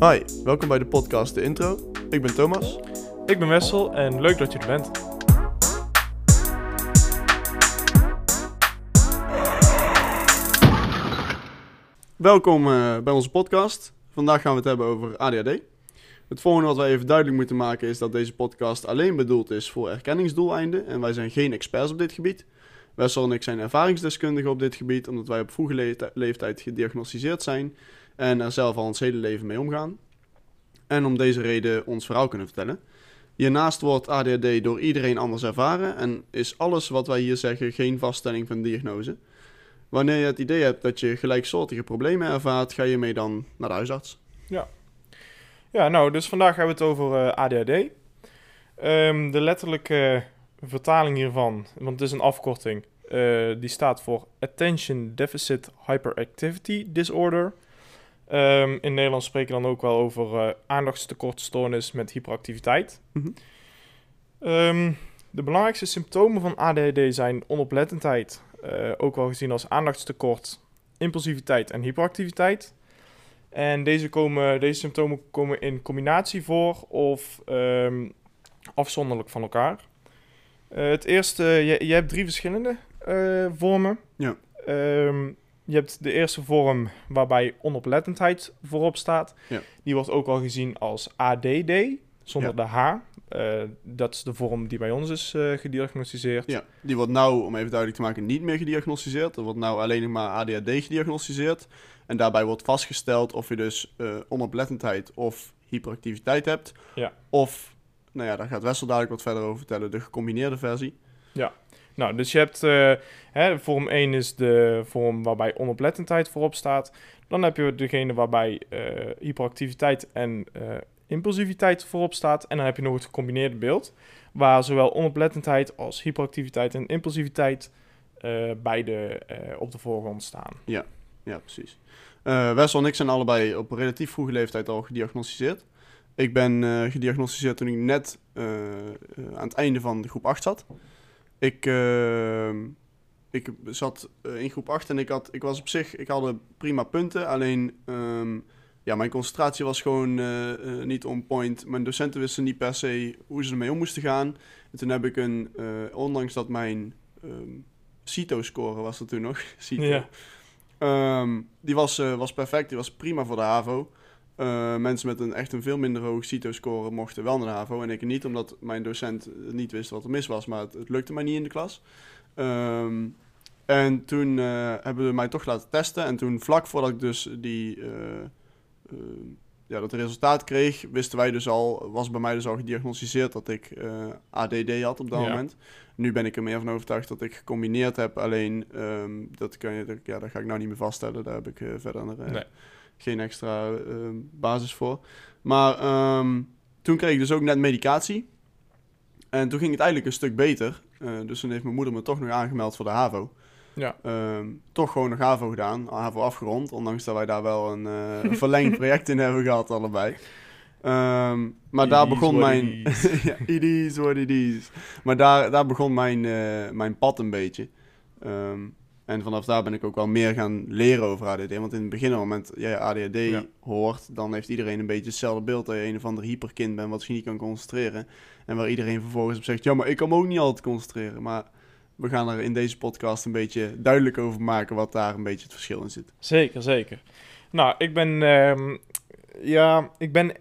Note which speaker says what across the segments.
Speaker 1: Hi, welkom bij de podcast De Intro. Ik ben Thomas.
Speaker 2: Ik ben Wessel en leuk dat je er bent.
Speaker 1: Welkom eh, bij onze podcast. Vandaag gaan we het hebben over ADHD. Het volgende wat wij even duidelijk moeten maken is dat deze podcast alleen bedoeld is voor erkenningsdoeleinden en wij zijn geen experts op dit gebied. Wessel en ik zijn ervaringsdeskundigen op dit gebied omdat wij op vroege le- leeftijd gediagnosticeerd zijn en er zelf al ons hele leven mee omgaan. En om deze reden ons verhaal kunnen vertellen. Hiernaast wordt ADHD door iedereen anders ervaren en is alles wat wij hier zeggen geen vaststelling van diagnose. Wanneer je het idee hebt dat je gelijksoortige problemen ervaart, ga je mee dan naar de huisarts.
Speaker 2: Ja, nou, dus vandaag hebben we het over eh, ADHD. Ehm, de letterlijke vertaling hiervan, want het is een afkorting, eh, die staat voor Attention Deficit Hyperactivity Disorder. Ehm, in Nederland spreken we dan ook wel over eh aandachtstekortstoornis met hyperactiviteit.
Speaker 1: Mhm.
Speaker 2: Ehm, de belangrijkste symptomen van ADHD zijn onoplettendheid, eh, ook wel gezien als aandachtstekort, impulsiviteit en hyperactiviteit. En deze, komen, deze symptomen komen in combinatie voor of ehm, afzonderlijk van elkaar. Eh, het eerste, je, je hebt drie verschillende vormen.
Speaker 1: Ja.
Speaker 2: Je hebt de eerste vorm waarbij onoplettendheid voorop staat.
Speaker 1: Ja.
Speaker 2: Die wordt ook wel gezien als ADD, zonder de H. Eh, dat is de vorm die bij ons is eh, gediagnosticeerd.
Speaker 1: Ja, die wordt nou, om even duidelijk te maken, niet meer gediagnosticeerd. Er wordt nou alleen nog maar ADHD gediagnosticeerd. En daarbij wordt vastgesteld of je dus eh, onoplettendheid of hyperactiviteit hebt.
Speaker 2: Ja.
Speaker 1: Of, nou ja, daar gaat Wessel dadelijk wat verder over vertellen, de gecombineerde versie.
Speaker 2: Nou, dus je hebt eh, hè, vorm 1 is de vorm waarbij onoplettendheid voorop staat. Dan heb je degene waarbij eh, hyperactiviteit en eh, impulsiviteit voorop staat. En dan heb je nog het gecombineerde beeld, waar zowel onoplettendheid als hyperactiviteit en impulsiviteit beide op de voorgrond staan.
Speaker 1: Ja, precies. Eh Wessel en ik zijn allebei op relatief vroege leeftijd al gediagnosticeerd. Ik ben gediagnosticeerd toen ik net aan het einde van de groep 8 zat. Ik, eh, ik zat eh, in groep 8 en ik, had, ik was op zich, ik had prima punten. Alleen, ehm, ja, mijn concentratie was gewoon eh, eh, niet on point. Mijn docenten wisten niet per se hoe ze ermee om moesten gaan. En toen heb ik een, ondanks dat mijn ehm CITO-score was er toen nog, CITO,
Speaker 2: Ja.
Speaker 1: Ehm, die was, was perfect, die was prima voor de HAVO. Eh, mensen met een echt een veel minder hoog CITO-score mochten wel naar de HAVO en ik niet, omdat mijn docent niet wist wat er mis was, maar het, het lukte mij niet in de klas. Ehm, en toen eh, hebben we mij toch laten testen en toen vlak voordat ik dus die, eh, ja, dat resultaat kreeg, wisten wij dus al, was bij mij dus al gediagnosticeerd dat ik ADD had op dat
Speaker 2: Ja.
Speaker 1: moment. Nu ben ik er meer van overtuigd dat ik gecombineerd heb. Alleen, ehm, dat, kan je, dat, ja, dat ga ik nou niet meer vaststellen. Daar heb ik verder eh,
Speaker 2: Nee.
Speaker 1: Geen extra ehm, basis voor. Maar ehm, toen kreeg ik dus ook net medicatie. En toen ging het eigenlijk een stuk beter. Eh, dus toen heeft mijn moeder me toch nog aangemeld voor de HAVO.
Speaker 2: Ja.
Speaker 1: Ehm, toch gewoon nog HAVO gedaan. HAVO afgerond. Ondanks dat wij daar wel een, eh, een verlengd project in hebben gehad allebei. Maar daar
Speaker 2: It
Speaker 1: begon mijn... ja, it is what it is. Maar daar, daar begon mijn, eh, mijn pad een beetje. En vanaf daar ben ik ook wel meer gaan leren over ADD. Want in het begin, op het moment dat jij ADHD
Speaker 2: Ja.
Speaker 1: hoort, dan heeft iedereen een beetje hetzelfde beeld. Dat je een of ander hyperkind bent wat zich niet kan concentreren. En waar iedereen vervolgens op zegt, ja, maar ik kan me ook niet altijd concentreren. Maar we gaan er in deze podcast een beetje duidelijk over maken wat daar een beetje het verschil in zit.
Speaker 2: Zeker, zeker. Nou, ik ben, ehm, ja, ik ben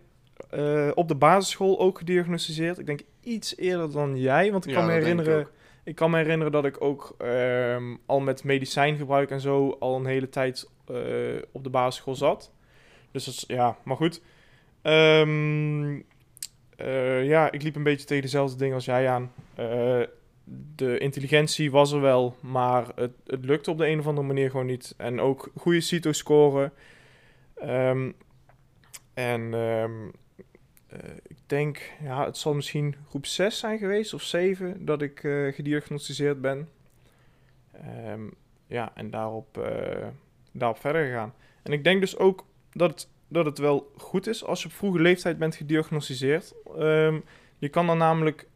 Speaker 2: eh, op de basisschool ook gediagnosticeerd. Ik denk iets eerder dan jij, want ik
Speaker 1: Ja,
Speaker 2: kan me herinneren... Ik kan me herinneren dat ik ook ehm, al met medicijngebruik en zo al een hele tijd eh, op de basisschool zat. Dus dat ja, maar goed. Ehm, eh, ja, ik liep een beetje tegen dezelfde dingen als jij aan. Eh, de intelligentie was er wel, maar het, het lukte op de een of andere manier gewoon niet. En ook goede CITO-scoren. Ehm, en ik denk, ja, het zal misschien groep 6 zijn geweest of 7 dat ik eh, gediagnosticeerd ben. Ehm, ja, en daarop, eh, daarop verder gegaan. En ik denk dus ook dat het, dat het wel goed is als je op vroege leeftijd bent gediagnosticeerd. Ehm, je kan dan namelijk,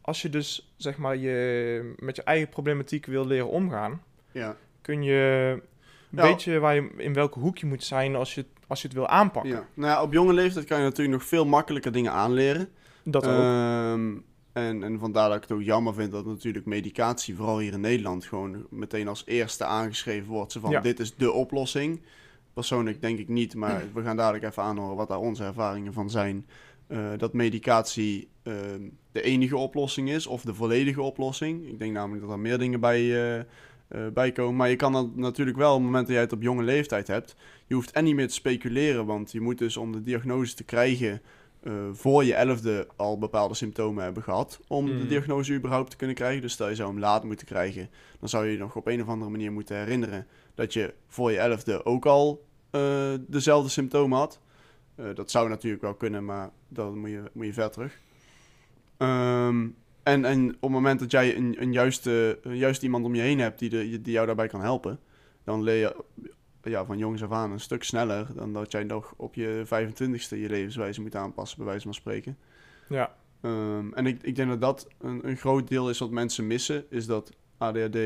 Speaker 2: als je dus zeg maar je, met je eigen problematiek wil leren omgaan,
Speaker 1: Ja.
Speaker 2: kun je
Speaker 1: Ja.
Speaker 2: weet je waar je in welke hoek je moet zijn als je, als je het wil aanpakken.
Speaker 1: Ja. Nou ja, op jonge leeftijd kan je natuurlijk nog veel makkelijker dingen aanleren.
Speaker 2: Dat ook.
Speaker 1: Ehm, en, en vandaar dat ik het ook jammer vind dat natuurlijk medicatie, vooral hier in Nederland, gewoon meteen als eerste aangeschreven wordt. Zo van,
Speaker 2: Ja.
Speaker 1: dit is de oplossing. Persoonlijk denk ik niet, maar we gaan dadelijk even aanhoren wat daar onze ervaringen van zijn. Eh, dat medicatie ehm, de enige oplossing is, of de volledige oplossing. Ik denk namelijk dat er meer dingen bij, eh, eh, bij komen. Maar je kan dan natuurlijk wel, op het moment dat jij het op jonge leeftijd hebt, je hoeft en niet meer te speculeren, want je moet dus om de diagnose te krijgen eh, voor je elfde al bepaalde symptomen hebben gehad om de
Speaker 2: Mhm.
Speaker 1: diagnose überhaupt te kunnen krijgen. Dus stel je zou hem laat moeten krijgen, dan zou je je nog op een of andere manier moeten herinneren dat je voor je elfde ook al eh, dezelfde symptomen had. Dat zou natuurlijk wel kunnen, maar dan moet je, moet je ver terug. Ehm, en, en op het moment dat jij een, een, juiste, een juist iemand om je heen hebt die, de, die jou daarbij kan helpen, dan leer je ja, van jongs af aan een stuk sneller dan dat jij nog op je 25ste je levenswijze moet aanpassen, bij wijze van spreken.
Speaker 2: Ja.
Speaker 1: Ehm, en ik, ik denk dat dat een, een groot deel is wat mensen missen, is dat ADHD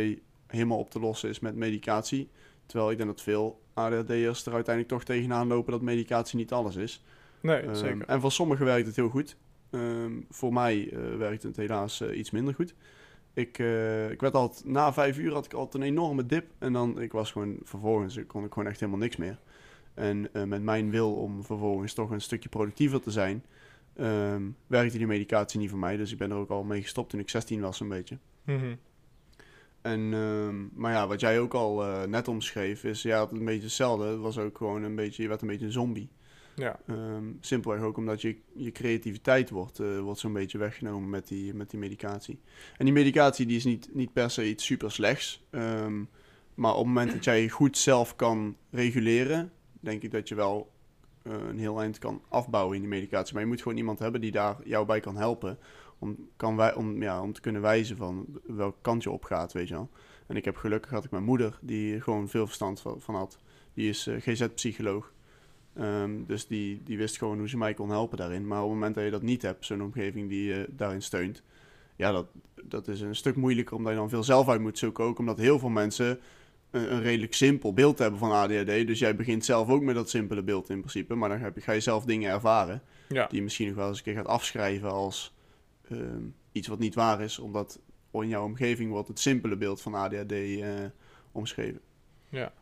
Speaker 1: helemaal op te lossen is met medicatie. Terwijl ik denk dat veel ADHD'ers er uiteindelijk toch tegenaan lopen dat medicatie niet alles is.
Speaker 2: Nee,
Speaker 1: Ehm,
Speaker 2: zeker.
Speaker 1: En voor sommigen werkt het heel goed. Ehm, voor mij eh, werkt het helaas eh, iets minder goed. Ik, eh, ik werd altijd, na vijf uur had ik altijd een enorme dip. En dan, ik was gewoon, vervolgens kon ik gewoon echt helemaal niks meer. En met mijn wil om vervolgens toch een stukje productiever te zijn, ehm, werkte die medicatie niet voor mij. Dus ik ben er ook al mee gestopt toen ik 16 was, een beetje.
Speaker 2: Mhm.
Speaker 1: En, ehm, maar ja, wat jij ook al net omschreef, is ja, het een beetje hetzelfde. Het was ook gewoon een beetje, je werd een beetje een zombie.
Speaker 2: Ja.
Speaker 1: Ehm, simpelweg ook omdat je, je creativiteit wordt, eh, wordt zo'n beetje weggenomen met die, met die medicatie. En die medicatie die is niet, niet per se iets super slechts. ehm, maar op het moment dat jij goed zelf kan reguleren, denk ik dat je wel eh, een heel eind kan afbouwen in die medicatie. Maar je moet gewoon iemand hebben die daar jou bij kan helpen. Om, kan wij, om, ja, om te kunnen wijzen van welke kant je op gaat, weet je wel. En ik heb gelukkig had ik mijn moeder, die gewoon veel verstand van, van had. Die is eh, GZ-psycholoog. Ehm, dus die, die wist gewoon hoe ze mij kon helpen daarin. Maar op het moment dat je dat niet hebt, zo'n omgeving die je daarin steunt, ja, dat, dat is een stuk moeilijker omdat je dan veel zelf uit moet zoeken. Ook omdat heel veel mensen een, een redelijk simpel beeld hebben van ADHD. Dus jij begint zelf ook met dat simpele beeld in principe. Maar dan heb je, ga je zelf dingen ervaren
Speaker 2: Ja.
Speaker 1: die je misschien nog wel eens een keer gaat afschrijven als ehm, iets wat niet waar is. Omdat in jouw omgeving wordt het simpele beeld van ADHD eh, omschreven.
Speaker 2: Ja.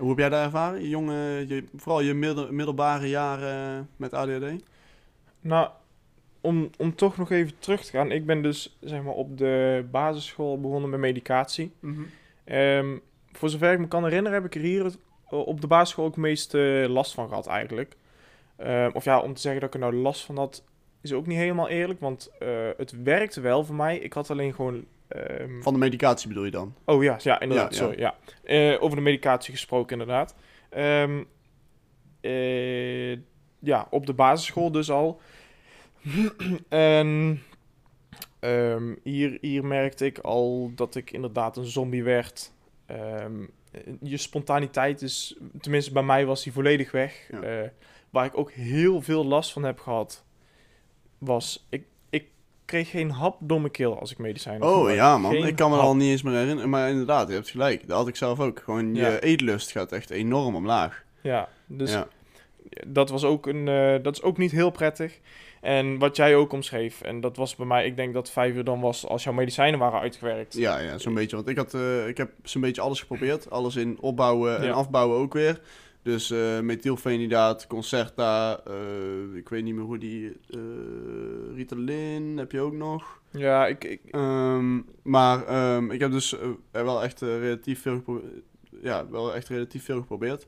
Speaker 1: Hoe heb jij dat ervaren? Je jonge, je, vooral je middel, middelbare jaren met ADHD?
Speaker 2: Nou, om, om toch nog even terug te gaan. Ik ben dus zeg maar op de basisschool begonnen met medicatie. Ehm, voor zover ik me kan herinneren heb ik er hier op de basisschool ook het meeste last van gehad eigenlijk. Ehm, of ja, om te zeggen dat ik er nou last van had, is ook niet helemaal eerlijk. Want eh, het werkte wel voor mij. Ik had alleen gewoon... ehm,
Speaker 1: Van de medicatie bedoel je dan?
Speaker 2: Oh ja, ja inderdaad.
Speaker 1: Ja.
Speaker 2: Sorry, ja. Eh, over de medicatie gesproken, inderdaad. Ehm, eh, ja, op de basisschool dus al. en ehm, hier, hier merkte ik al dat ik inderdaad een zombie werd. Je spontaniteit is, tenminste bij mij was die volledig weg.
Speaker 1: Ja.
Speaker 2: Eh, waar ik ook heel veel last van heb gehad, was ik kreeg geen hap door mijn keel als ik medicijnen
Speaker 1: Oh ja man,
Speaker 2: Geen
Speaker 1: ik kan me
Speaker 2: hap.
Speaker 1: al niet eens meer herinneren. Maar inderdaad, je hebt gelijk. Dat had ik zelf ook. Gewoon je
Speaker 2: Ja.
Speaker 1: eetlust gaat echt enorm omlaag.
Speaker 2: Ja, dus
Speaker 1: ja.
Speaker 2: dat was ook een, eh, dat is ook niet heel prettig. En wat jij ook omschreef, en dat was bij mij, ik denk dat vijf uur dan was als jouw medicijnen waren uitgewerkt.
Speaker 1: Ja, ja zo'n beetje. Want ik, had, eh, ik heb zo'n beetje alles geprobeerd. Alles in opbouwen en
Speaker 2: Ja.
Speaker 1: afbouwen ook weer. Dus eh methylfenidaat, Concerta, eh, ik weet niet meer hoe die... eh Ritalin heb je ook nog.
Speaker 2: Ja, ik, ik,
Speaker 1: Ehm, maar ehm, ik heb dus wel echt relatief veel geprobeerd. Ja, wel echt relatief veel geprobeerd.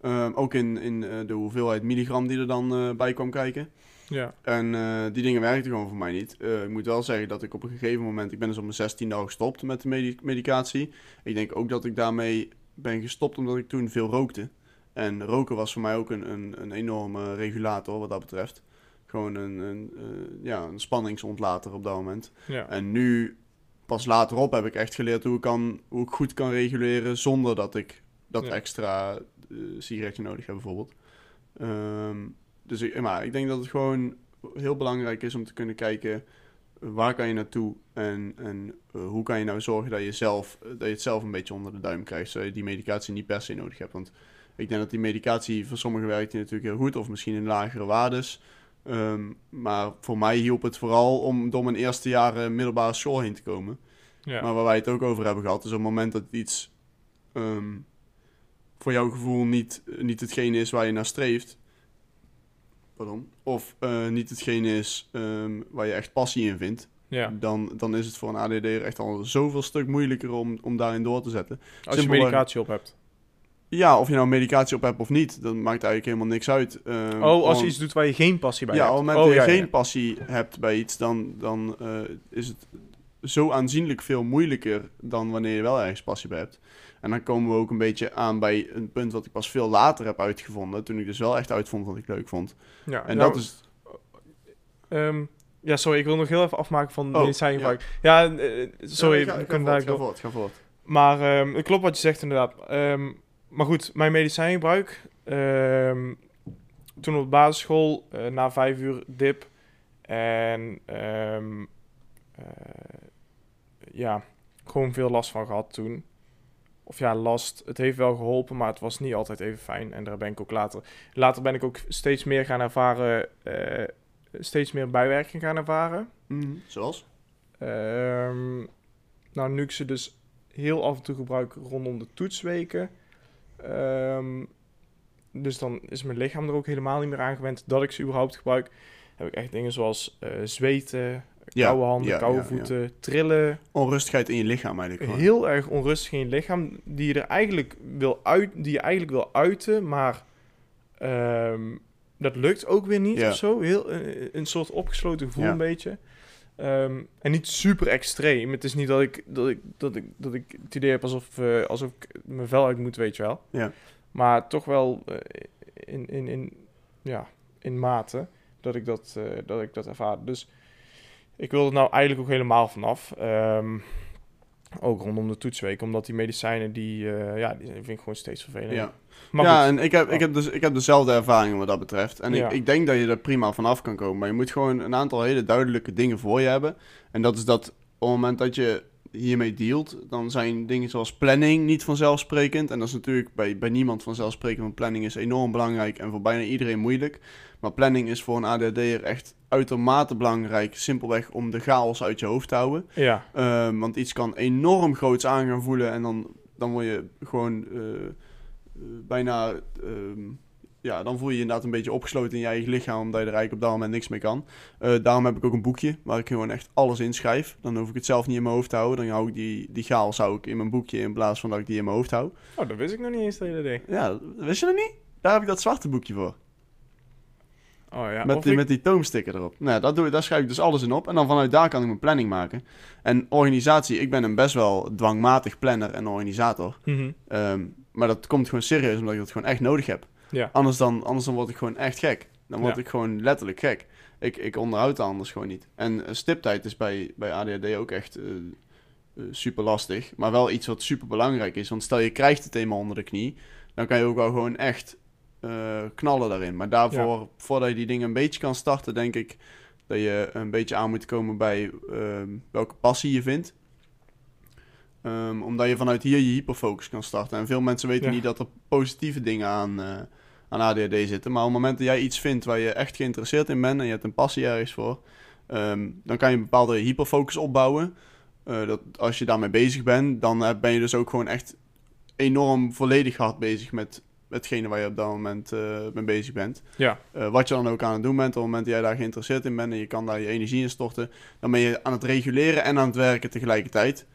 Speaker 1: Ehm, ook in, in de hoeveelheid milligram die er dan bij kwam kijken.
Speaker 2: ja,
Speaker 1: En die dingen werkten gewoon voor mij niet. Ik moet wel zeggen dat ik op een gegeven moment... Ik ben dus op mijn 16 al gestopt met de medi- medicatie. Ik denk ook dat ik daarmee ben gestopt omdat ik toen veel rookte. En roken was voor mij ook een, een, een enorme regulator wat dat betreft. Gewoon een, een, eh, ja, een spanningsontlater op dat moment.
Speaker 2: ja,
Speaker 1: En nu, pas later op, heb ik echt geleerd hoe ik, kan, hoe ik goed kan reguleren zonder dat ik dat
Speaker 2: Ja.
Speaker 1: extra eh, sigaretje nodig heb, bijvoorbeeld. Ehm, dus ik, maar ik denk dat het gewoon heel belangrijk is om te kunnen kijken waar kan je naartoe en, en eh, hoe kan je nou zorgen dat je, zelf, dat je het zelf een beetje onder de duim krijgt, zodat je die medicatie niet per se nodig hebt. Want ik denk dat die medicatie voor sommigen werkt die natuurlijk heel goed, of misschien in lagere waardes. Ehm, maar voor mij hielp het vooral om door mijn eerste jaren middelbare school heen te komen.
Speaker 2: Ja.
Speaker 1: Maar waar wij het ook over hebben gehad, is op het moment dat iets ehm, voor jouw gevoel niet, niet hetgeen is waar je naar streeft. Pardon. Of eh, niet hetgeen is ehm, waar je echt passie in vindt.
Speaker 2: ja.
Speaker 1: Dan, dan is het voor een ADD'er echt al zoveel stuk moeilijker om, om daarin door te zetten.
Speaker 2: Als je
Speaker 1: Simpelweg-
Speaker 2: medicatie op hebt.
Speaker 1: Ja, of je nou medicatie op hebt of niet, dat maakt eigenlijk helemaal niks uit. Ehm,
Speaker 2: Oh, als je iets doet waar je geen passie bij
Speaker 1: ja,
Speaker 2: hebt.
Speaker 1: op het moment
Speaker 2: oh,
Speaker 1: dat je
Speaker 2: ja,
Speaker 1: geen
Speaker 2: ja.
Speaker 1: passie hebt bij iets, dan, dan eh, is het zo aanzienlijk veel moeilijker dan wanneer je wel ergens passie bij hebt. En dan komen we ook een beetje aan bij een punt wat ik pas veel later heb uitgevonden. Toen ik dus wel echt uitvond wat ik leuk vond.
Speaker 2: Ja,
Speaker 1: En
Speaker 2: nou,
Speaker 1: dat is.
Speaker 2: ehm, ja, sorry, ik wil nog heel even afmaken van
Speaker 1: Oh,
Speaker 2: medicijngebruik. Ja, eh, sorry,
Speaker 1: Ja, ga, voort, ga voort, ga voort.
Speaker 2: Maar ehm, het klopt wat je zegt inderdaad. Ehm, maar goed, mijn medicijngebruik. ehm, toen op de basisschool, eh, na vijf uur dip. En ehm, eh, ja, gewoon veel last van gehad toen. Of ja, last. Het heeft wel geholpen, maar het was niet altijd even fijn. En daar ben ik ook later... Later ben ik ook steeds meer gaan ervaren... eh, steeds meer bijwerking gaan ervaren.
Speaker 1: Mhm, Zoals?
Speaker 2: Ehm, nou, nu ik ze dus heel af en toe gebruik rondom de toetsweken. Ehm, dus dan is mijn lichaam er ook helemaal niet meer aan gewend dat ik ze überhaupt gebruik. Heb ik echt dingen zoals eh, zweten,
Speaker 1: Ja,
Speaker 2: koude handen,
Speaker 1: ja,
Speaker 2: koude
Speaker 1: ja,
Speaker 2: voeten, trillen.
Speaker 1: Onrustigheid in je lichaam eigenlijk.
Speaker 2: Heel erg onrustig in je lichaam, die je er eigenlijk wil uit, die je eigenlijk wil uiten, maar ehm, dat lukt ook weer niet of zo. Heel, eh, een soort opgesloten gevoel een beetje. Ehm, en niet super extreem. Het is niet dat ik, dat ik, dat ik, dat ik het idee heb alsof, eh, alsof ik mijn vel uit moet, weet je wel.
Speaker 1: Ja.
Speaker 2: Maar toch wel eh, in, in, in, ja, in mate dat ik dat, eh, dat ik dat ervaar. Dus ik wil er nou eigenlijk ook helemaal vanaf. Ehm, ook rondom de toetsweek, omdat die medicijnen, die, eh, ja, die vind ik gewoon steeds vervelend.
Speaker 1: Ja.
Speaker 2: Maar
Speaker 1: ja,
Speaker 2: goed,
Speaker 1: en ik heb, ik,
Speaker 2: Oh.
Speaker 1: heb dus, ik heb dezelfde ervaringen wat dat betreft. En
Speaker 2: Ja.
Speaker 1: ik, ik denk dat je er prima vanaf kan komen. Maar je moet gewoon een aantal hele duidelijke dingen voor je hebben. En dat is dat op het moment dat je hiermee dealt, dan zijn dingen zoals planning niet vanzelfsprekend. En dat is natuurlijk bij, bij niemand vanzelfsprekend, want planning is enorm belangrijk en voor bijna iedereen moeilijk. Maar planning is voor een ADHD'er echt uitermate belangrijk, simpelweg om de chaos uit je hoofd te houden.
Speaker 2: ja,
Speaker 1: Ehm, want iets kan enorm groots aan gaan voelen en dan, dan word je gewoon eh, eh, bijna. ehm, ja, dan voel je je inderdaad een beetje opgesloten in je eigen lichaam, omdat je er eigenlijk op dat moment niks mee kan. Eh, daarom heb ik ook een boekje waar ik gewoon echt alles inschrijf. Dan hoef ik het zelf niet in mijn hoofd te houden. Dan hou ik die, die chaos hou ik in mijn boekje in plaats van dat ik die in mijn hoofd hou.
Speaker 2: oh, dat wist ik nog niet eens dat je dat deed.
Speaker 1: Ja, wist je dat niet? Daar heb ik dat zwarte boekje voor.
Speaker 2: Oh ja,
Speaker 1: met, die,
Speaker 2: ik-
Speaker 1: met die toomsticker erop. Nou, dat doe, ik- daar schrijf ik dus alles in op. En dan vanuit daar kan ik mijn planning maken. En organisatie, ik ben een best wel dwangmatig planner en organisator.
Speaker 2: Mhm.
Speaker 1: Ehm, maar dat komt gewoon serieus, omdat ik dat gewoon echt nodig heb.
Speaker 2: Ja.
Speaker 1: Anders dan, anders dan word ik gewoon echt gek. Dan word
Speaker 2: Ja.
Speaker 1: ik gewoon letterlijk gek. Ik, ik onderhoud dat anders gewoon niet. En stiptijd is bij, bij ADHD ook echt eh, eh, super lastig. Maar wel iets wat super belangrijk is. Want stel je krijgt het eenmaal onder de knie, dan kan je ook wel gewoon echt eh, knallen daarin. Maar daarvoor, voordat je die dingen een beetje kan starten, denk ik dat je een beetje aan moet komen bij ehm, welke passie je vindt. Ehm, omdat je vanuit hier je hyperfocus kan starten. En veel mensen weten
Speaker 2: Ja.
Speaker 1: niet dat er positieve dingen aan, eh, aan ADHD zitten. Maar op het moment dat jij iets vindt waar je echt geïnteresseerd in bent en je hebt een passie ergens voor, ehm, dan kan je een bepaalde hyperfocus opbouwen. Eh, dat als je daarmee bezig bent, dan ben je dus ook gewoon echt enorm volledig hard bezig met hetgene waar je op dat moment eh, mee bezig bent.
Speaker 2: Ja.
Speaker 1: Eh, wat je dan ook aan het doen bent, op het moment dat jij daar geïnteresseerd in bent en je kan daar je energie in storten, dan ben je aan het reguleren en aan het werken tegelijkertijd.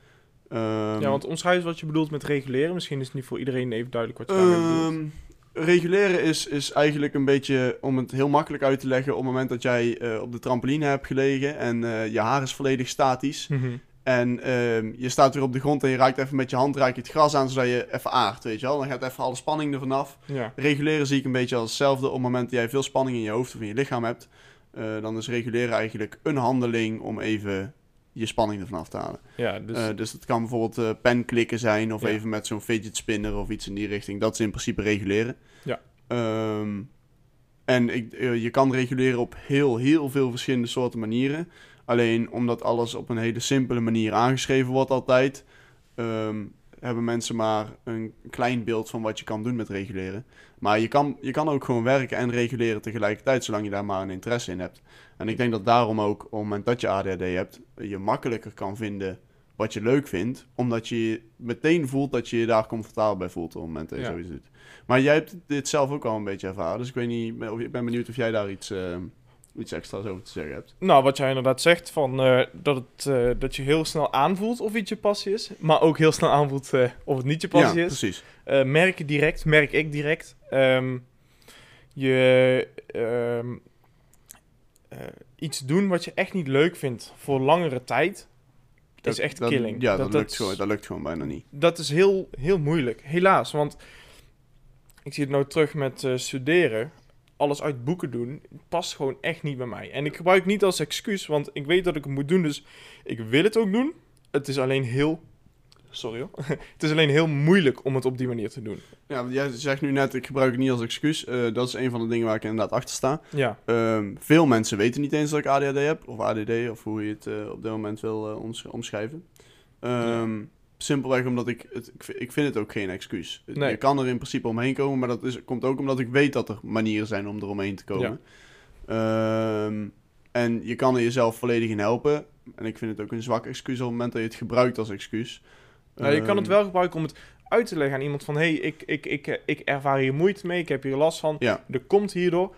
Speaker 1: Ehm,
Speaker 2: ja, want omschrijf wat je bedoelt met reguleren. Misschien is het niet voor iedereen even duidelijk wat je daarmee bedoelt.
Speaker 1: Ehm, reguleren is, is eigenlijk een beetje, om het heel makkelijk uit te leggen, op het moment dat jij eh, op de trampoline hebt gelegen en je haar is volledig statisch.
Speaker 2: Mhm.
Speaker 1: En ehm, je staat weer op de grond en je raakt even met je hand raak je het gras aan, zodat je even aardt, weet je wel. Dan gaat even alle spanning er vanaf.
Speaker 2: Ja.
Speaker 1: Reguleren zie ik een beetje als hetzelfde. Op het moment dat jij veel spanning in je hoofd of in je lichaam hebt, eh, dan is reguleren eigenlijk een handeling om even je spanning ervan af te halen.
Speaker 2: Ja, dus...
Speaker 1: Dus, dus dat kan bijvoorbeeld eh pen klikken zijn of
Speaker 2: Ja.
Speaker 1: even met zo'n fidget spinner of iets in die richting. Dat is in principe reguleren.
Speaker 2: Ja.
Speaker 1: Ehm, en ik, eh, je kan reguleren op heel, heel veel verschillende soorten manieren. Alleen omdat alles op een hele simpele manier aangeschreven wordt altijd, ehm, hebben mensen maar een klein beeld van wat je kan doen met reguleren. Maar je kan, je kan ook gewoon werken en reguleren tegelijkertijd, zolang je daar maar een interesse in hebt. En ik denk dat daarom ook, op het moment dat je ADHD hebt, je makkelijker kan vinden wat je leuk vindt, omdat je meteen voelt dat je je daar comfortabel bij voelt op het moment dat je
Speaker 2: Ja.
Speaker 1: zoiets doet. Maar jij hebt dit zelf ook al een beetje ervaren, dus ik weet niet, of- ik ben benieuwd of jij daar iets, eh, iets extra's over te zeggen hebt.
Speaker 2: Nou, wat jij inderdaad zegt, van, eh, dat, het, eh, dat je heel snel aanvoelt of iets je passie is. Maar ook heel snel aanvoelt eh, of het niet je passie
Speaker 1: ja,
Speaker 2: is.
Speaker 1: precies.
Speaker 2: Merk je direct, merk ik direct. Ehm, je ehm, eh, iets doen wat je echt niet leuk vindt voor langere tijd, is echt
Speaker 1: dat,
Speaker 2: killing.
Speaker 1: Ja, dat, lukt
Speaker 2: is-
Speaker 1: gewoon, dat lukt gewoon bijna niet.
Speaker 2: dat is heel, heel moeilijk. Helaas, want ik zie het nou terug met studeren. Alles uit boeken doen past gewoon echt niet bij mij. En ik gebruik het niet als excuus, want ik weet dat ik het moet doen, dus ik wil het ook doen. Het is alleen heel. Sorry hoor. het is alleen heel moeilijk om het op die manier te doen.
Speaker 1: Ja, want jij zegt nu net, ik gebruik het niet als excuus. Eh, dat is een van de dingen waar ik inderdaad achter sta.
Speaker 2: Ja,
Speaker 1: Ehm, veel mensen weten niet eens dat ik ADHD heb, of ADD, of hoe je het eh, op dit moment wil eh, omsch- omschrijven. Simpelweg omdat ik, het, ik, vind- het ook geen excuus.
Speaker 2: Nee.
Speaker 1: Je kan er in principe omheen komen, maar dat is, komt ook omdat ik weet dat er manieren zijn om er omheen te komen. Ehm, en je kan er jezelf volledig in helpen. En ik vind het ook een zwak excuus op het moment dat je het gebruikt als excuus.
Speaker 2: Nou, je kan het
Speaker 1: Ehm,
Speaker 2: wel gebruiken om het uit te leggen aan iemand van... hé, hey, ik, ik, ik, ik ervaar hier moeite mee, ik heb hier last van.
Speaker 1: Ja,
Speaker 2: Er komt hierdoor.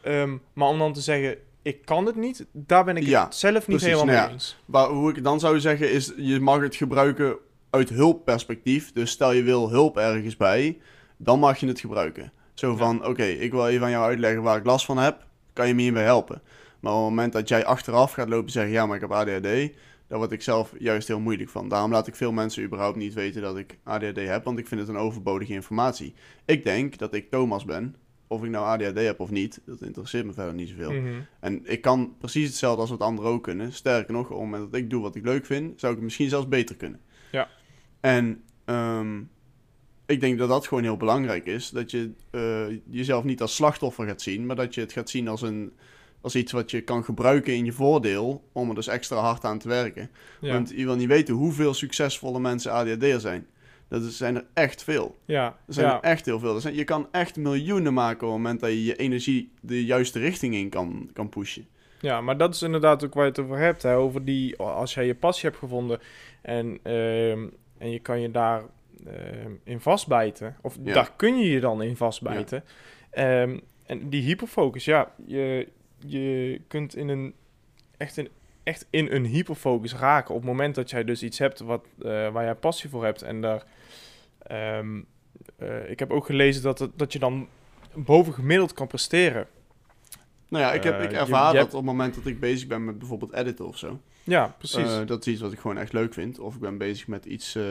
Speaker 2: Ehm, maar om dan te zeggen, ik kan het niet, daar ben ik
Speaker 1: Ja,
Speaker 2: het zelf niet
Speaker 1: precies,
Speaker 2: helemaal
Speaker 1: nou
Speaker 2: mee
Speaker 1: ja.
Speaker 2: eens.
Speaker 1: Maar hoe ik dan zou zeggen is, je mag het gebruiken uit hulpperspectief. Dus stel je wil hulp ergens bij, dan mag je het gebruiken. Zo
Speaker 2: Ja.
Speaker 1: van, oké, ik wil even aan jou uitleggen waar ik last van heb. Kan je me hierbij helpen? Maar op het moment dat jij achteraf gaat lopen zeggen, ja, maar ik heb ADHD... Daar word ik zelf juist heel moeilijk van. Daarom laat ik veel mensen überhaupt niet weten dat ik ADHD heb, want ik vind het een overbodige informatie. Ik denk dat ik Thomas ben. Of ik nou ADHD heb of niet, dat interesseert me verder niet zoveel.
Speaker 2: Mhm.
Speaker 1: En ik kan precies hetzelfde als wat anderen ook kunnen. Sterker nog, op het moment dat ik doe wat ik leuk vind, zou ik het misschien zelfs beter kunnen.
Speaker 2: Ja.
Speaker 1: En ehm, ik denk dat dat gewoon heel belangrijk is. Dat je eh, jezelf niet als slachtoffer gaat zien, maar dat je het gaat zien als, een, als iets wat je kan gebruiken in je voordeel. Om er dus extra hard aan te werken.
Speaker 2: Ja.
Speaker 1: Want je wil niet weten hoeveel succesvolle mensen ADHD'er zijn. Dat is- zijn er echt veel.
Speaker 2: ja,
Speaker 1: Er zijn
Speaker 2: ja.
Speaker 1: er echt heel veel. Zijn, je kan echt miljoenen maken op het moment dat je je energie de juiste richting in kan, kan pushen.
Speaker 2: Ja, maar dat is inderdaad ook waar je het over hebt. Hè? Over die, als jij je passie hebt gevonden en, ehm, en je kan je daar ehm, in vastbijten, of
Speaker 1: Ja.
Speaker 2: daar kun je je dan in vastbijten. Ehm, en die hyperfocus, ja, je, je kunt in een, echt, in, echt in een hyperfocus raken op het moment dat jij dus iets hebt wat, eh, waar jij passie voor hebt. En daar, ehm, eh, ik heb ook gelezen dat, het, dat je dan bovengemiddeld kan presteren.
Speaker 1: Nou ja, ik, heb,
Speaker 2: Eh,
Speaker 1: ik
Speaker 2: je-
Speaker 1: ervaar
Speaker 2: je
Speaker 1: dat
Speaker 2: hebt-
Speaker 1: op het moment dat ik bezig ben met bijvoorbeeld editen of zo.
Speaker 2: Ja, precies.
Speaker 1: Eh, dat is iets wat ik gewoon echt leuk vind. Of ik ben bezig met iets eh,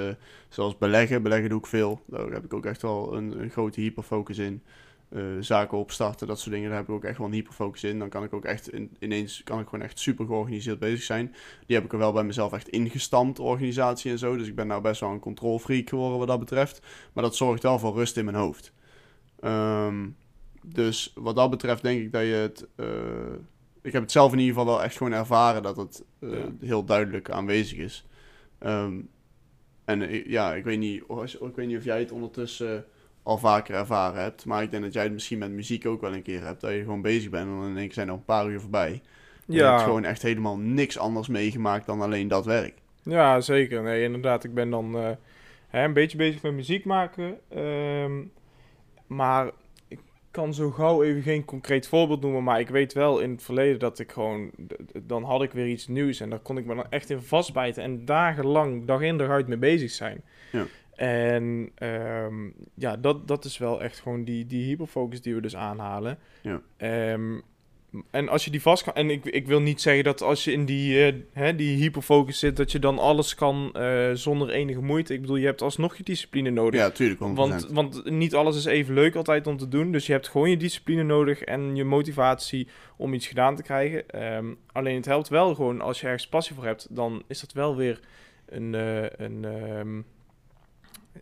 Speaker 1: zoals beleggen. Beleggen doe ik veel. Daar heb ik ook echt wel een, een grote hyperfocus in. Eh, zaken opstarten, dat soort dingen, daar heb ik ook echt wel een hyperfocus in. Dan kan ik ook echt in- ineens kan ik gewoon echt super georganiseerd bezig zijn. Die heb ik er wel bij mezelf echt ingestampt, organisatie en zo. Dus ik ben nou best wel een control freak geworden wat dat betreft. Maar dat zorgt wel voor rust in mijn hoofd. Ehm, dus wat dat betreft denk ik dat je het. eh, ik heb het zelf in ieder geval wel echt gewoon ervaren dat het eh,
Speaker 2: Ja.
Speaker 1: heel duidelijk aanwezig is. Ehm, en ja, ik weet, niet, of- ik weet niet of jij het ondertussen al vaker ervaren hebt. Maar ik denk dat jij het misschien met muziek ook wel een keer hebt. Dat je gewoon bezig bent en dan in één keer zijn er een paar uur voorbij. En je hebt gewoon echt helemaal niks anders meegemaakt dan alleen dat werk.
Speaker 2: Ja, zeker. Nee, inderdaad. Ik ben dan eh, hè, een beetje bezig met muziek maken. ehm, maar ik kan zo gauw even geen concreet voorbeeld noemen. Maar ik weet wel in het verleden dat ik gewoon... Dan had ik weer iets nieuws en daar kon ik me dan echt in vastbijten. En dagenlang, dag in dag uit mee bezig zijn.
Speaker 1: Ja.
Speaker 2: En ehm, ja, dat, dat is wel echt gewoon die, die hyperfocus die we dus aanhalen.
Speaker 1: Ja.
Speaker 2: Ehm, en als je die vast kan... En ik, ik wil niet zeggen dat als je in die, eh, hè, die hyperfocus zit... dat je dan alles kan eh, zonder enige moeite. Ik bedoel, je hebt alsnog je discipline nodig.
Speaker 1: Ja, tuurlijk. 100%.
Speaker 2: Want, want niet alles is even leuk altijd om te doen. Dus je hebt gewoon je discipline nodig en je motivatie om iets gedaan te krijgen. Ehm, alleen het helpt wel gewoon als je ergens passie voor hebt. Dan is dat wel weer een... eh, een ehm,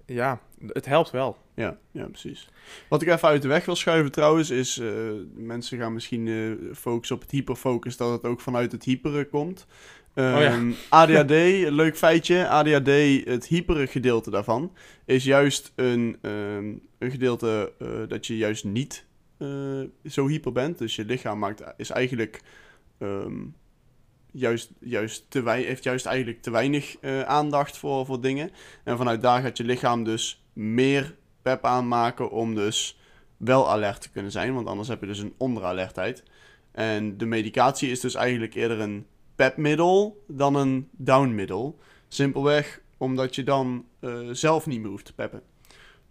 Speaker 2: ja, het helpt wel.
Speaker 1: Ja, ja, precies. Wat ik even uit de weg wil schuiven trouwens, is... eh, mensen gaan misschien eh, focussen op het hyperfocus, dat het ook vanuit het hyperen komt.
Speaker 2: Oh ja.
Speaker 1: Ehm, ADHD, leuk feitje. ADHD, het hypere gedeelte daarvan, is juist een, ehm, een gedeelte eh, dat je juist niet zo hyper bent. Dus je lichaam maakt, is eigenlijk... ehm, juist, juist te heeft juist eigenlijk te weinig aandacht voor, voor dingen. En vanuit daar gaat je lichaam dus meer pep aanmaken om dus wel alert te kunnen zijn. Want anders heb je dus een onderalertheid. En de medicatie is dus eigenlijk eerder een pepmiddel dan een downmiddel. Simpelweg omdat je dan eh, zelf niet meer hoeft te peppen.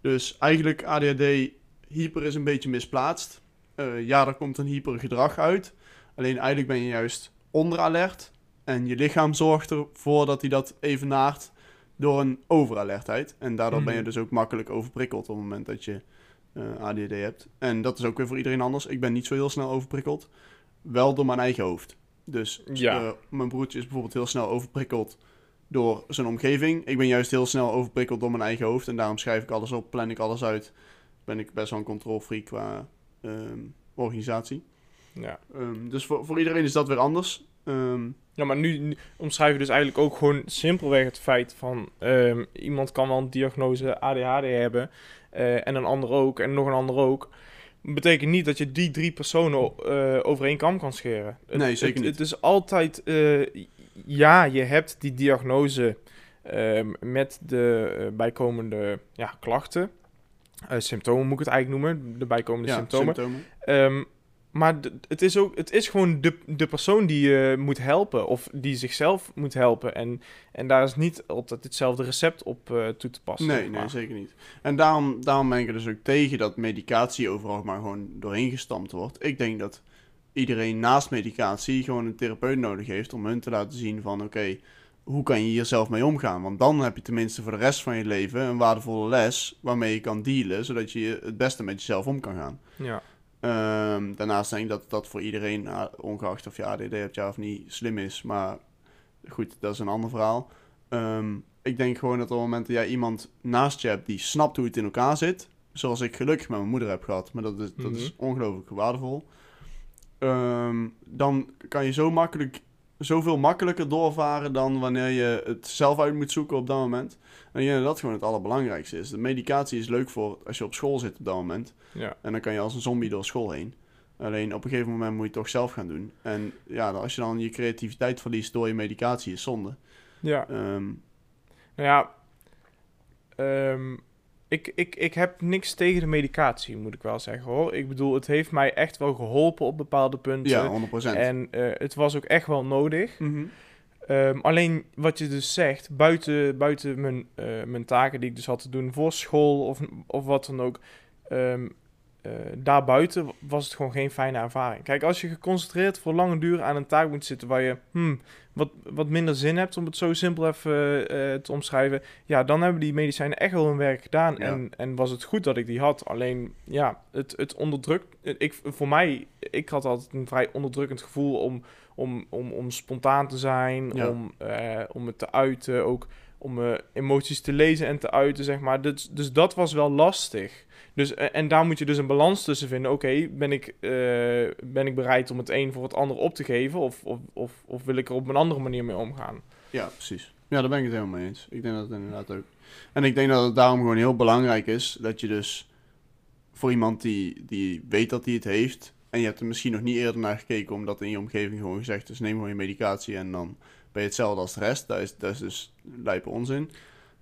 Speaker 1: Dus eigenlijk ADHD hyper is een beetje misplaatst. Eh, ja, er komt een hyper gedrag uit. Alleen eigenlijk ben je juist onderalert. En je lichaam zorgt ervoor dat hij dat evenaart door een overalertheid. En daardoor ben je
Speaker 2: Mhm.
Speaker 1: dus ook makkelijk overprikkeld op het moment dat je eh, ADHD hebt. En dat is ook weer voor iedereen anders. Ik ben niet zo heel snel overprikkeld. Wel door mijn eigen hoofd. Dus
Speaker 2: Ja.
Speaker 1: eh, mijn broertje is bijvoorbeeld heel snel overprikkeld door zijn omgeving. Ik ben juist heel snel overprikkeld door mijn eigen hoofd. En daarom schrijf ik alles op, plan ik alles uit. Ben ik best wel een controlfreak qua ehm, organisatie.
Speaker 2: Ja.
Speaker 1: Ehm, dus voor, voor iedereen is dat weer anders. Ehm,
Speaker 2: Ja, maar nu, nu omschrijf je dus eigenlijk ook gewoon simpelweg het feit van ehm, iemand kan wel een diagnose ADHD hebben eh, en een ander ook en nog een ander ook. Betekent niet dat je die drie personen eh over één kam kan scheren. Het-
Speaker 1: Nee, zeker
Speaker 2: het,
Speaker 1: niet.
Speaker 2: Het is altijd, eh, ja, je hebt die diagnose ehm, met de bijkomende ja, klachten. Symptomen moet ik het eigenlijk noemen, de bijkomende
Speaker 1: ja,
Speaker 2: symptomen.
Speaker 1: symptomen.
Speaker 2: Maar het is ook, het is gewoon de, de persoon die je moet helpen of die zichzelf moet helpen. En, en daar is niet altijd hetzelfde recept op eh, toe te passen.
Speaker 1: Nee, nee, zeker niet. En daarom, daarom ben ik er dus ook tegen dat medicatie overal maar gewoon doorheen gestampt wordt. Ik denk dat iedereen naast medicatie gewoon een therapeut nodig heeft om hun te laten zien van oké, hoe kan je hier zelf mee omgaan? Want dan heb je tenminste voor de rest van je leven een waardevolle les waarmee je kan dealen, zodat je het beste met jezelf om kan gaan.
Speaker 2: Ja.
Speaker 1: Ehm, daarnaast denk ik dat dat voor iedereen, ah, ongeacht of je ADD hebt ja of niet, slim is. Maar goed, dat is een ander verhaal. Ehm, ik denk gewoon dat op het moment dat jij iemand naast je hebt die snapt hoe het in elkaar zit, zoals ik gelukkig met mijn moeder heb gehad, maar dat is, dat is ongelooflijk waardevol. Ehm, dan kan je zo makkelijk, zoveel makkelijker doorvaren dan wanneer je het zelf uit moet zoeken op dat moment. En ik denk dat dat gewoon het allerbelangrijkste is. De medicatie is leuk voor als je op school zit op dat moment.
Speaker 2: Ja.
Speaker 1: En dan kan je als een zombie door school heen. Alleen op een gegeven moment moet je het toch zelf gaan doen. En ja, als je dan je creativiteit verliest door je medicatie, is zonde.
Speaker 2: ja.
Speaker 1: Ehm,
Speaker 2: Nou ja, ehm, ik, ik, ik heb niks tegen de medicatie, moet ik wel zeggen hoor. Ik bedoel, het heeft mij echt wel geholpen op bepaalde punten.
Speaker 1: ja, 100%.
Speaker 2: en eh, het was ook echt wel nodig.
Speaker 1: Mhm.
Speaker 2: Ehm, alleen wat je dus zegt, buiten, buiten mijn, eh, mijn taken die ik dus had te doen voor school of, of wat dan ook, ehm, eh, daarbuiten was het gewoon geen fijne ervaring. Kijk, als je geconcentreerd voor lange duur aan een taak moet zitten waar je hmm, wat, wat minder zin hebt, om het zo simpel even eh, te omschrijven, ja, dan hebben die medicijnen echt wel hun werk gedaan.
Speaker 1: Ja.
Speaker 2: En, en was het goed dat ik die had. Alleen, ja, het, het onderdrukt. Ik, voor mij, ik had altijd een vrij onderdrukkend gevoel om om, om, om spontaan te zijn,
Speaker 1: Ja.
Speaker 2: om, eh, om het te uiten, ook om eh, emoties te lezen en te uiten, zeg maar. Dus, dus dat was wel lastig. Dus, eh, en daar moet je dus een balans tussen vinden. Oké, ben, ik, eh, ben ik bereid om het een voor het ander op te geven? Of, of, of, of wil ik er op een andere manier mee omgaan?
Speaker 1: Ja, precies. Ja, daar ben ik het helemaal mee eens. Ik denk dat het inderdaad ook. En ik denk dat het daarom gewoon heel belangrijk is dat je dus voor iemand die, die weet dat hij het heeft. En je hebt er misschien nog niet eerder naar gekeken, omdat in je omgeving gewoon gezegd is: neem gewoon je medicatie en dan ben je hetzelfde als de rest. Dat is, dat is dus lijpe onzin.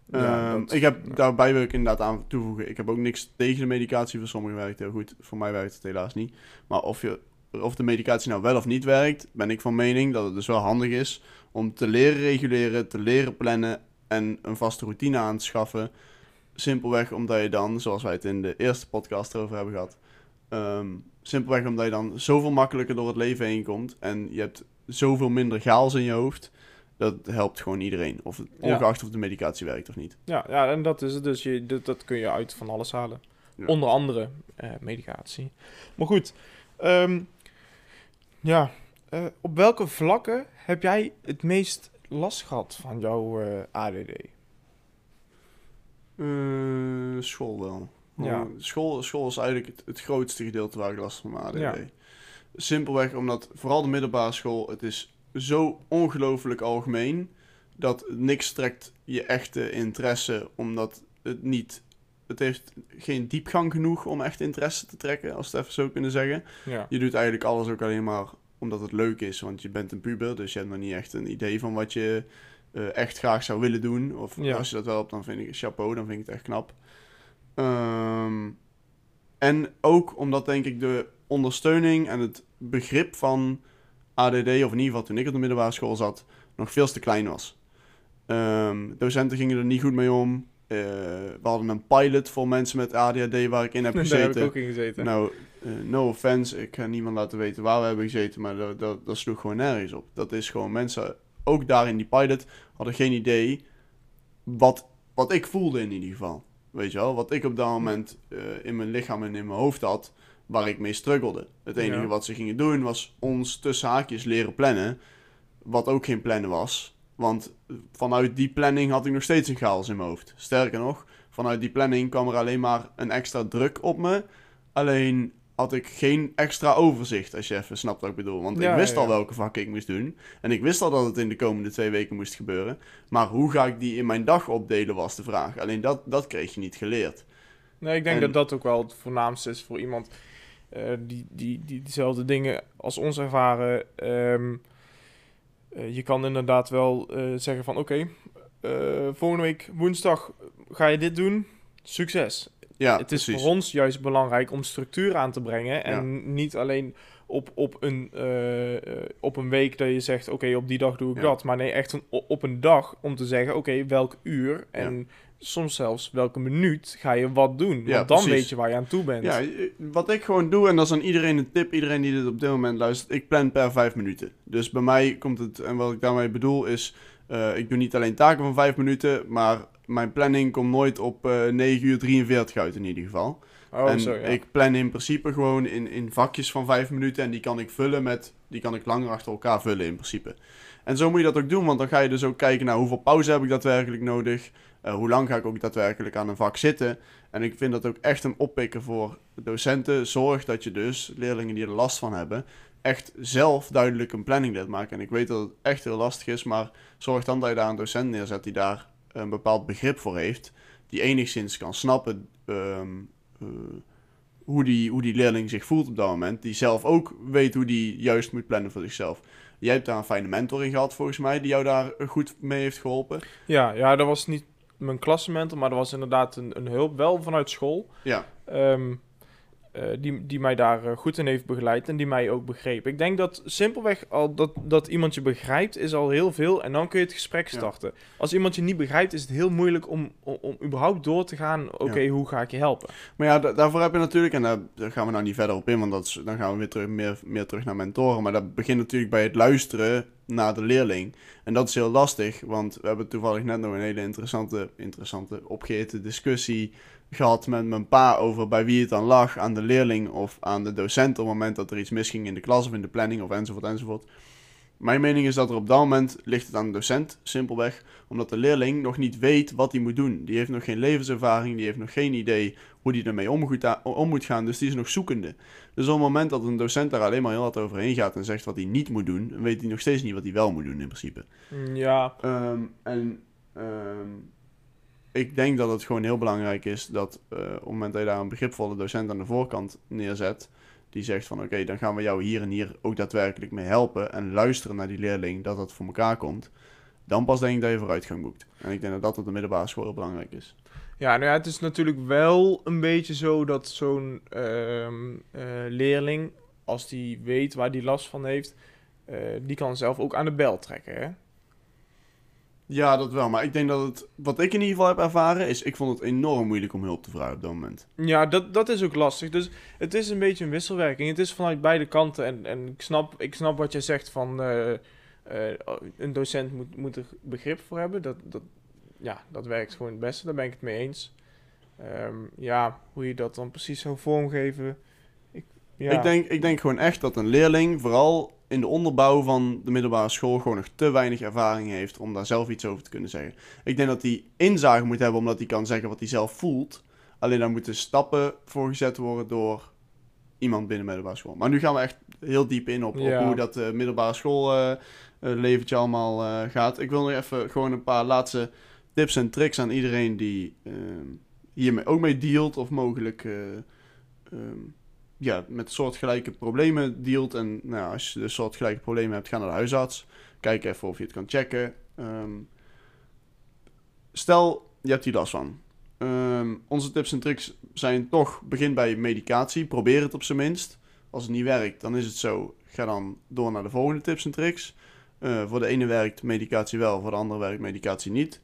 Speaker 2: Ja,
Speaker 1: Ehm, ik heb,
Speaker 2: ja.
Speaker 1: Daarbij wil ik inderdaad aan toevoegen: ik heb ook niks tegen de medicatie. Voor sommigen werkt het heel goed, voor mij werkt het helaas niet. Maar of, je, of de medicatie nou wel of niet werkt, ben ik van mening dat het dus wel handig is om te leren reguleren, te leren plannen en een vaste routine aan te schaffen. Simpelweg omdat je dan, zoals wij het in de eerste podcast erover hebben gehad, ehm, simpelweg omdat je dan zoveel makkelijker door het leven heen komt en je hebt zoveel minder chaos in je hoofd. Dat helpt gewoon iedereen, of
Speaker 2: Ja.
Speaker 1: ongeacht of de medicatie werkt of niet.
Speaker 2: Ja, ja en dat is het. Dus je, dat, dat kun je uit van alles halen.
Speaker 1: Ja.
Speaker 2: Onder andere eh, medicatie. Maar goed, ehm, ja. eh, op welke vlakken heb jij het meest last gehad van jouw eh, ADD?
Speaker 1: School wel.
Speaker 2: Ja.
Speaker 1: School, school is eigenlijk het, het grootste gedeelte waar ik last van ADD.
Speaker 2: Ja.
Speaker 1: Simpelweg omdat, vooral de middelbare school, het is zo ongelooflijk algemeen dat niks trekt je echte interesse, omdat het niet... Het heeft geen diepgang genoeg om echt interesse te trekken, als we het even zo kunnen zeggen.
Speaker 2: Ja.
Speaker 1: Je doet eigenlijk alles ook alleen maar omdat het leuk is, want je bent een puber, dus je hebt nog niet echt een idee van wat je eh, echt graag zou willen doen. Of
Speaker 2: Ja.
Speaker 1: als je dat wel hebt, dan vind ik chapeau, dan vind ik het echt knap. Ehm, en ook omdat denk ik de ondersteuning en het begrip van ADD, of in ieder geval toen ik op de middelbare school zat, nog veel te klein was. Ehm, docenten gingen er niet goed mee om. Eh, we hadden een pilot voor mensen met ADHD waar ik in heb
Speaker 2: Daar
Speaker 1: gezeten.
Speaker 2: heb ik ook in gezeten.
Speaker 1: Nou, eh, no offense, ik ga niemand laten weten waar we hebben gezeten, maar dat, dat, dat sloeg gewoon nergens op. Dat is gewoon mensen, ook daar in die pilot, hadden geen idee wat, wat ik voelde in ieder geval. Weet je wel, wat ik op dat moment eh, in mijn lichaam en in mijn hoofd had, waar ik mee struggelde. Het enige
Speaker 2: Ja.
Speaker 1: wat ze gingen doen was ons tussen haakjes leren plannen, wat ook geen plannen was. Want vanuit die planning had ik nog steeds een chaos in mijn hoofd. Sterker nog, vanuit die planning kwam er alleen maar een extra druk op me. Alleen had ik geen extra overzicht, als je even snapt wat ik bedoel. Want
Speaker 2: Ja,
Speaker 1: ik wist
Speaker 2: ja,
Speaker 1: al welke vakken ik moest doen. En ik wist al dat het in de komende twee weken moest gebeuren. Maar hoe ga ik die in mijn dag opdelen, was de vraag. Alleen dat, dat kreeg je niet geleerd.
Speaker 2: Nee, ik denk
Speaker 1: En-
Speaker 2: dat dat ook wel het voornaamste is voor iemand eh, die, die, die dezelfde dingen als ons ervaren. Ehm, eh, je kan inderdaad wel eh, zeggen van oké, volgende week woensdag ga je dit doen. Succes.
Speaker 1: Ja,
Speaker 2: het is
Speaker 1: precies.
Speaker 2: voor ons juist belangrijk om structuur aan te brengen. En niet alleen op, op, een, op een week dat je zegt, oké, op die dag doe ik
Speaker 1: Ja.
Speaker 2: dat. Maar nee, echt een, op een dag om te zeggen, oké, welk uur en soms zelfs welke minuut ga je wat doen.
Speaker 1: Ja,
Speaker 2: Want dan
Speaker 1: precies.
Speaker 2: weet je waar je aan toe bent.
Speaker 1: Ja, wat ik gewoon doe, en dat is aan iedereen een tip, iedereen die dit op dit moment luistert, ik plan per vijf minuten. Dus bij mij komt het, en wat ik daarmee bedoel is, eh, ik doe niet alleen taken van vijf minuten, maar mijn planning komt nooit op eh 9 uur 43 uit in ieder geval.
Speaker 2: oh,
Speaker 1: en
Speaker 2: zo, ja.
Speaker 1: ik plan in principe gewoon in, in vakjes van vijf minuten en die kan ik vullen met, die kan ik langer achter elkaar vullen in principe. En zo moet je dat ook doen, want dan ga je dus ook kijken naar hoeveel pauze heb ik daadwerkelijk nodig. Eh, hoe lang ga ik ook daadwerkelijk aan een vak zitten. En ik vind dat ook echt een oppikken voor docenten. Zorg dat je dus, leerlingen die er last van hebben, echt zelf duidelijk een planning leert maken. En ik weet dat het echt heel lastig is, maar zorg dan dat je daar een docent neerzet die daar een bepaald begrip voor heeft. Die enigszins kan snappen ehm, eh, hoe, die, hoe die leerling zich voelt op dat moment. Die zelf ook weet hoe die juist moet plannen voor zichzelf. Jij hebt daar een fijne mentor in gehad, volgens mij, die jou daar goed mee heeft geholpen.
Speaker 2: ja, ja, dat was niet mijn klassementor, maar dat was inderdaad een, een hulp, wel vanuit school.
Speaker 1: Ja,
Speaker 2: Ehm, eh, die, die mij daar eh, goed in heeft begeleid en die mij ook begreep. Ik denk dat simpelweg al dat, dat iemand je begrijpt is al heel veel en dan kun je het gesprek
Speaker 1: Ja.
Speaker 2: starten. Als iemand je niet begrijpt is het heel moeilijk om, om, om überhaupt door te gaan, oké, hoe ga ik je helpen?
Speaker 1: maar ja, da- daarvoor heb je natuurlijk, en daar, daar gaan we nou niet verder op in, want dat is, dan gaan we weer terug, meer, meer terug naar mentoren. Maar dat begint natuurlijk bij het luisteren naar de leerling. En dat is heel lastig, want we hebben toevallig net nog een hele interessante, interessante opgehete discussie gehad met mijn pa over bij wie het dan lag, aan de leerling of aan de docent op het moment dat er iets misging in de klas of in de planning of enzovoort enzovoort. Mijn mening is dat er op dat moment ligt het aan de docent, simpelweg, omdat de leerling nog niet weet wat hij moet doen. Die heeft nog geen levenservaring, die heeft nog geen idee hoe hij ermee om moet, gaan, dus die is nog zoekende. Dus op het moment dat een docent daar alleen maar heel hard overheen gaat en zegt wat hij niet moet doen, weet hij nog steeds niet wat hij wel moet doen in principe.
Speaker 2: Mm, Ja,
Speaker 1: Ehm, en ehm, ik denk dat het gewoon heel belangrijk is dat eh, op het moment dat je daar een begripvolle docent aan de voorkant neerzet, die zegt van oké, dan gaan we jou hier en hier ook daadwerkelijk mee helpen en luisteren naar die leerling dat dat voor elkaar komt, dan pas denk ik dat je vooruitgang boekt. En ik denk dat dat op de middelbare school heel belangrijk is.
Speaker 2: Ja, nou ja, het is natuurlijk wel een beetje zo dat zo'n ehm, eh, leerling, als die weet waar die last van heeft, eh, die kan zelf ook aan de bel trekken, hè?
Speaker 1: Ja, dat wel. Maar ik denk dat het, wat ik in ieder geval heb ervaren, is ik vond het enorm moeilijk om hulp te vragen op dat moment.
Speaker 2: Ja, dat, dat is ook lastig. Dus het is een beetje een wisselwerking. Het is vanuit beide kanten. En, en ik, snap, ik snap wat jij zegt van eh, eh, een docent moet, moet er begrip voor hebben. Dat, dat, ja, dat werkt gewoon het beste. Daar ben ik het mee eens. Ehm, ja, hoe je dat dan precies zou vormgeven. Ik, ja.
Speaker 1: Ik, denk, ik denk gewoon echt dat een leerling, vooral in de onderbouw van de middelbare school gewoon nog te weinig ervaring heeft om daar zelf iets over te kunnen zeggen. Ik denk dat hij inzage moet hebben omdat hij kan zeggen wat hij zelf voelt. Alleen daar moeten stappen voor gezet worden door iemand binnen middelbare school. Maar nu gaan we echt heel diep in op, op hoe dat eh, middelbare school leventje allemaal gaat. Ik wil nog even gewoon een paar laatste tips en tricks aan iedereen die ehm, hiermee ook mee dealt of mogelijk eh, ehm, ja, met soortgelijke problemen dealt. En nou, als je dus soortgelijke problemen hebt, ga naar de huisarts. Kijk even of je het kan checken. Ehm, stel, je hebt hier last van. Ehm, onze tips en tricks zijn toch, begin bij medicatie. Probeer het op zijn minst. Als het niet werkt, dan is het zo. Ga dan door naar de volgende tips en tricks. Eh, voor de ene werkt medicatie wel, voor de andere werkt medicatie niet.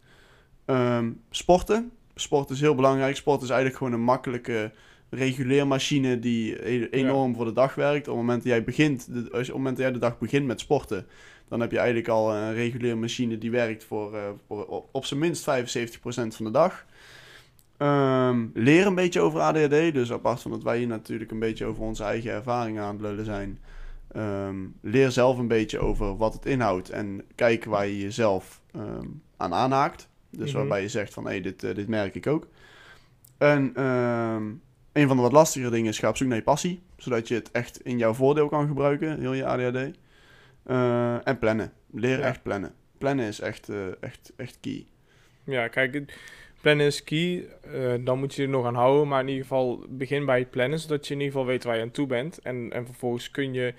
Speaker 1: Ehm, sporten. Sport is heel belangrijk. Sport is eigenlijk gewoon een makkelijke reguleermachine die e- enorm voor de dag werkt. Op het moment dat jij begint, de, als, op het moment dat jij de dag begint met sporten, dan heb je eigenlijk al een reguleermachine die werkt voor, eh, voor op, op zijn minst 75% van de dag. Ehm, leer een beetje over ADHD. Dus apart van dat wij hier natuurlijk een beetje over onze eigen ervaringen aan het lullen zijn. ehm, leer zelf een beetje over wat het inhoudt. En kijk waar je jezelf ehm, aan aanhaakt. Dus
Speaker 2: Mhm.
Speaker 1: waarbij je zegt van hé, dit, eh, dit merk ik ook. En een van de wat lastigere dingen is ga op zoek naar je passie. Zodat je het echt in jouw voordeel kan gebruiken, heel je ADHD. Eh, en plannen. Leer
Speaker 2: Ja.
Speaker 1: echt plannen. Plannen is echt, eh, echt, echt key.
Speaker 2: Ja, kijk, plannen is key. eh, dan moet je er nog aan houden. Maar in ieder geval begin bij het plannen, zodat je in ieder geval weet waar je aan toe bent. En, en vervolgens kun je,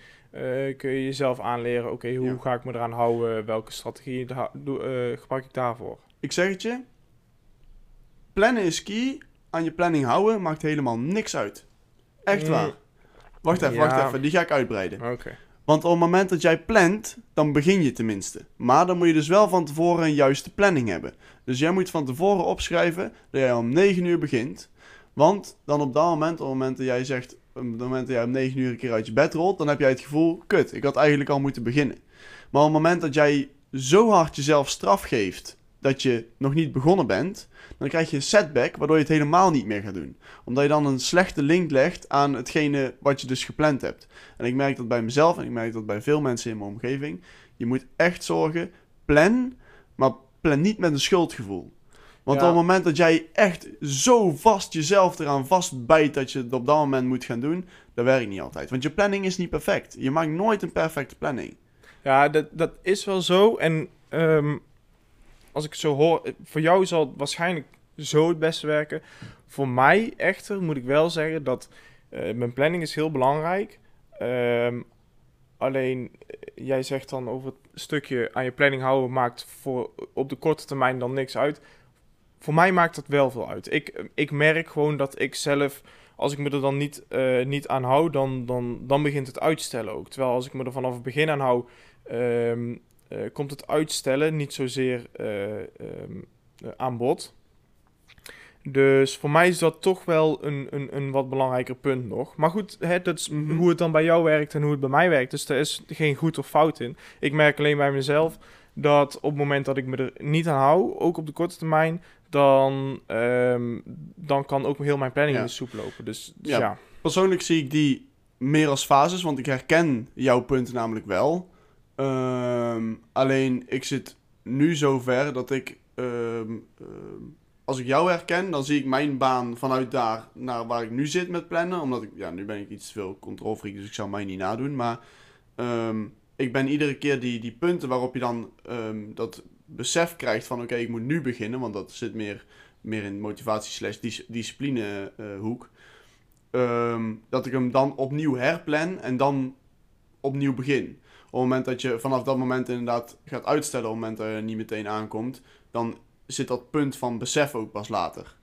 Speaker 2: kun je jezelf aanleren, oké, hoe
Speaker 1: Ja.
Speaker 2: ga ik me eraan houden? Welke strategie gebruik ik daarvoor?
Speaker 1: Ik zeg het je. Plannen is key. Aan je planning houden maakt helemaal niks uit. Echt
Speaker 2: Mm.
Speaker 1: waar. Wacht even,
Speaker 2: Ja.
Speaker 1: wacht even. Die ga ik uitbreiden.
Speaker 2: Oké.
Speaker 1: Want op het moment dat jij plant, dan begin je tenminste. Maar dan moet je dus wel van tevoren een juiste planning hebben. Dus jij moet van tevoren opschrijven dat jij om 9 uur begint. Want dan op dat moment, op het moment dat jij zegt, op het moment dat jij om 9 uur een keer uit je bed rolt, dan heb jij het gevoel, kut, ik had eigenlijk al moeten beginnen. Maar op het moment dat jij zo hard jezelf straf geeft dat je nog niet begonnen bent, dan krijg je een setback waardoor je het helemaal niet meer gaat doen. Omdat je dan een slechte link legt aan hetgene wat je dus gepland hebt. En ik merk dat bij mezelf en ik merk dat bij veel mensen in mijn omgeving. Je moet echt zorgen, plan, maar plan niet met een schuldgevoel. Want
Speaker 2: Ja.
Speaker 1: op het moment dat jij echt zo vast jezelf eraan vastbijt dat je het op dat moment moet gaan doen, dat werkt niet altijd. Want je planning is niet perfect. Je maakt nooit een perfecte planning.
Speaker 2: Ja, dat, dat is wel zo. En ehm, als ik het zo hoor, eh, voor jou zal het waarschijnlijk zo het beste werken. Voor mij echter moet ik wel zeggen dat eh, mijn planning is heel belangrijk. Ehm, alleen, eh, jij zegt dan over het stukje aan je planning houden maakt voor op de korte termijn dan niks uit. Voor mij maakt dat wel veel uit. Ik, ik merk gewoon dat ik zelf, als ik me er dan niet, niet aan hou, dan, dan, dan begint het uitstellen ook. Terwijl als ik me er vanaf het begin aan hou, ehm, eh, komt het uitstellen niet zozeer eh, eh, aan bod. Dus voor mij is dat toch wel een, een, een wat belangrijker punt nog. Maar goed, hè, dat is
Speaker 1: Mhm.
Speaker 2: hoe het dan bij jou werkt en hoe het bij mij werkt. Dus er is geen goed of fout in. Ik merk alleen bij mezelf dat op het moment dat ik me er niet aan hou, ook op de korte termijn, dan, ehm, dan kan ook heel mijn planning
Speaker 1: Ja.
Speaker 2: in de soep lopen. Dus, dus
Speaker 1: Ja.
Speaker 2: ja.
Speaker 1: Persoonlijk zie ik die meer als fases, want ik herken jouw punten namelijk wel. Ehm, alleen ik zit nu zover dat ik, ehm, ehm, als ik jou herken, dan zie ik mijn baan vanuit daar naar waar ik nu zit met plannen. Omdat ik, ja, nu ben ik iets veel controlfreak, dus ik zou mij niet nadoen. Maar ik ben iedere keer die, die punten waarop je dan dat besef krijgt van oké, ik moet nu beginnen, want dat zit meer, meer in motivatie slash dis- discipline eh, hoek. Dat ik hem dan opnieuw herplan en dan opnieuw begin. Op het moment dat je vanaf dat moment inderdaad gaat uitstellen, op het moment dat je niet meteen aankomt, dan zit dat punt van besef ook pas later.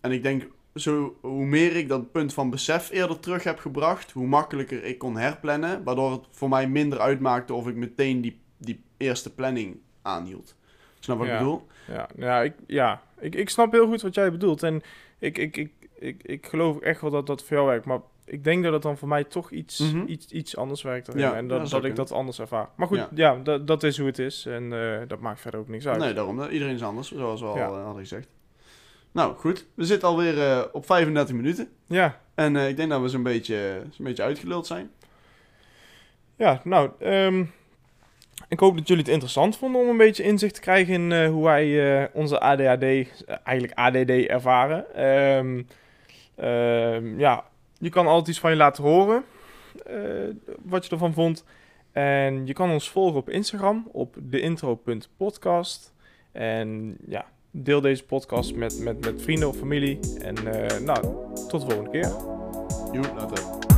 Speaker 1: En ik denk, zo, hoe meer ik dat punt van besef eerder terug heb gebracht, hoe makkelijker ik kon herplannen, waardoor het voor mij minder uitmaakte of ik meteen die, die eerste planning aanhield. Snap wat ik bedoel?
Speaker 2: Ja, ja, ik, ja. Ik, ik snap heel goed wat jij bedoelt. En ik, ik, ik, ik, ik geloof echt wel dat dat voor jou werkt. Maar ik denk dat het dan voor mij toch iets,
Speaker 1: Mhm.
Speaker 2: iets, iets anders werkt.
Speaker 1: Ja,
Speaker 2: en dat,
Speaker 1: dat
Speaker 2: ik dat anders ervaar. Maar goed,
Speaker 1: Ja.
Speaker 2: ja, dat, dat is hoe het is. En eh, dat maakt verder ook niks uit.
Speaker 1: Nee, daarom. Iedereen is anders, zoals we al eh, hadden gezegd. Nou, goed. We zitten alweer eh op 35 minuten.
Speaker 2: Ja,
Speaker 1: En ik denk dat we zo'n beetje, zo'n beetje uitgeluld zijn.
Speaker 2: Ja, nou, ehm, ik hoop dat jullie het interessant vonden om een beetje inzicht te krijgen in hoe wij onze ADHD, eigenlijk ADD, ervaren. Ehm, ja, je kan altijd iets van je laten horen, eh, wat je ervan vond. En je kan ons volgen op Instagram, op deintro.podcast. En ja, deel deze podcast met, met, met vrienden of familie. En eh, nou, tot de volgende keer.
Speaker 1: Joe, later.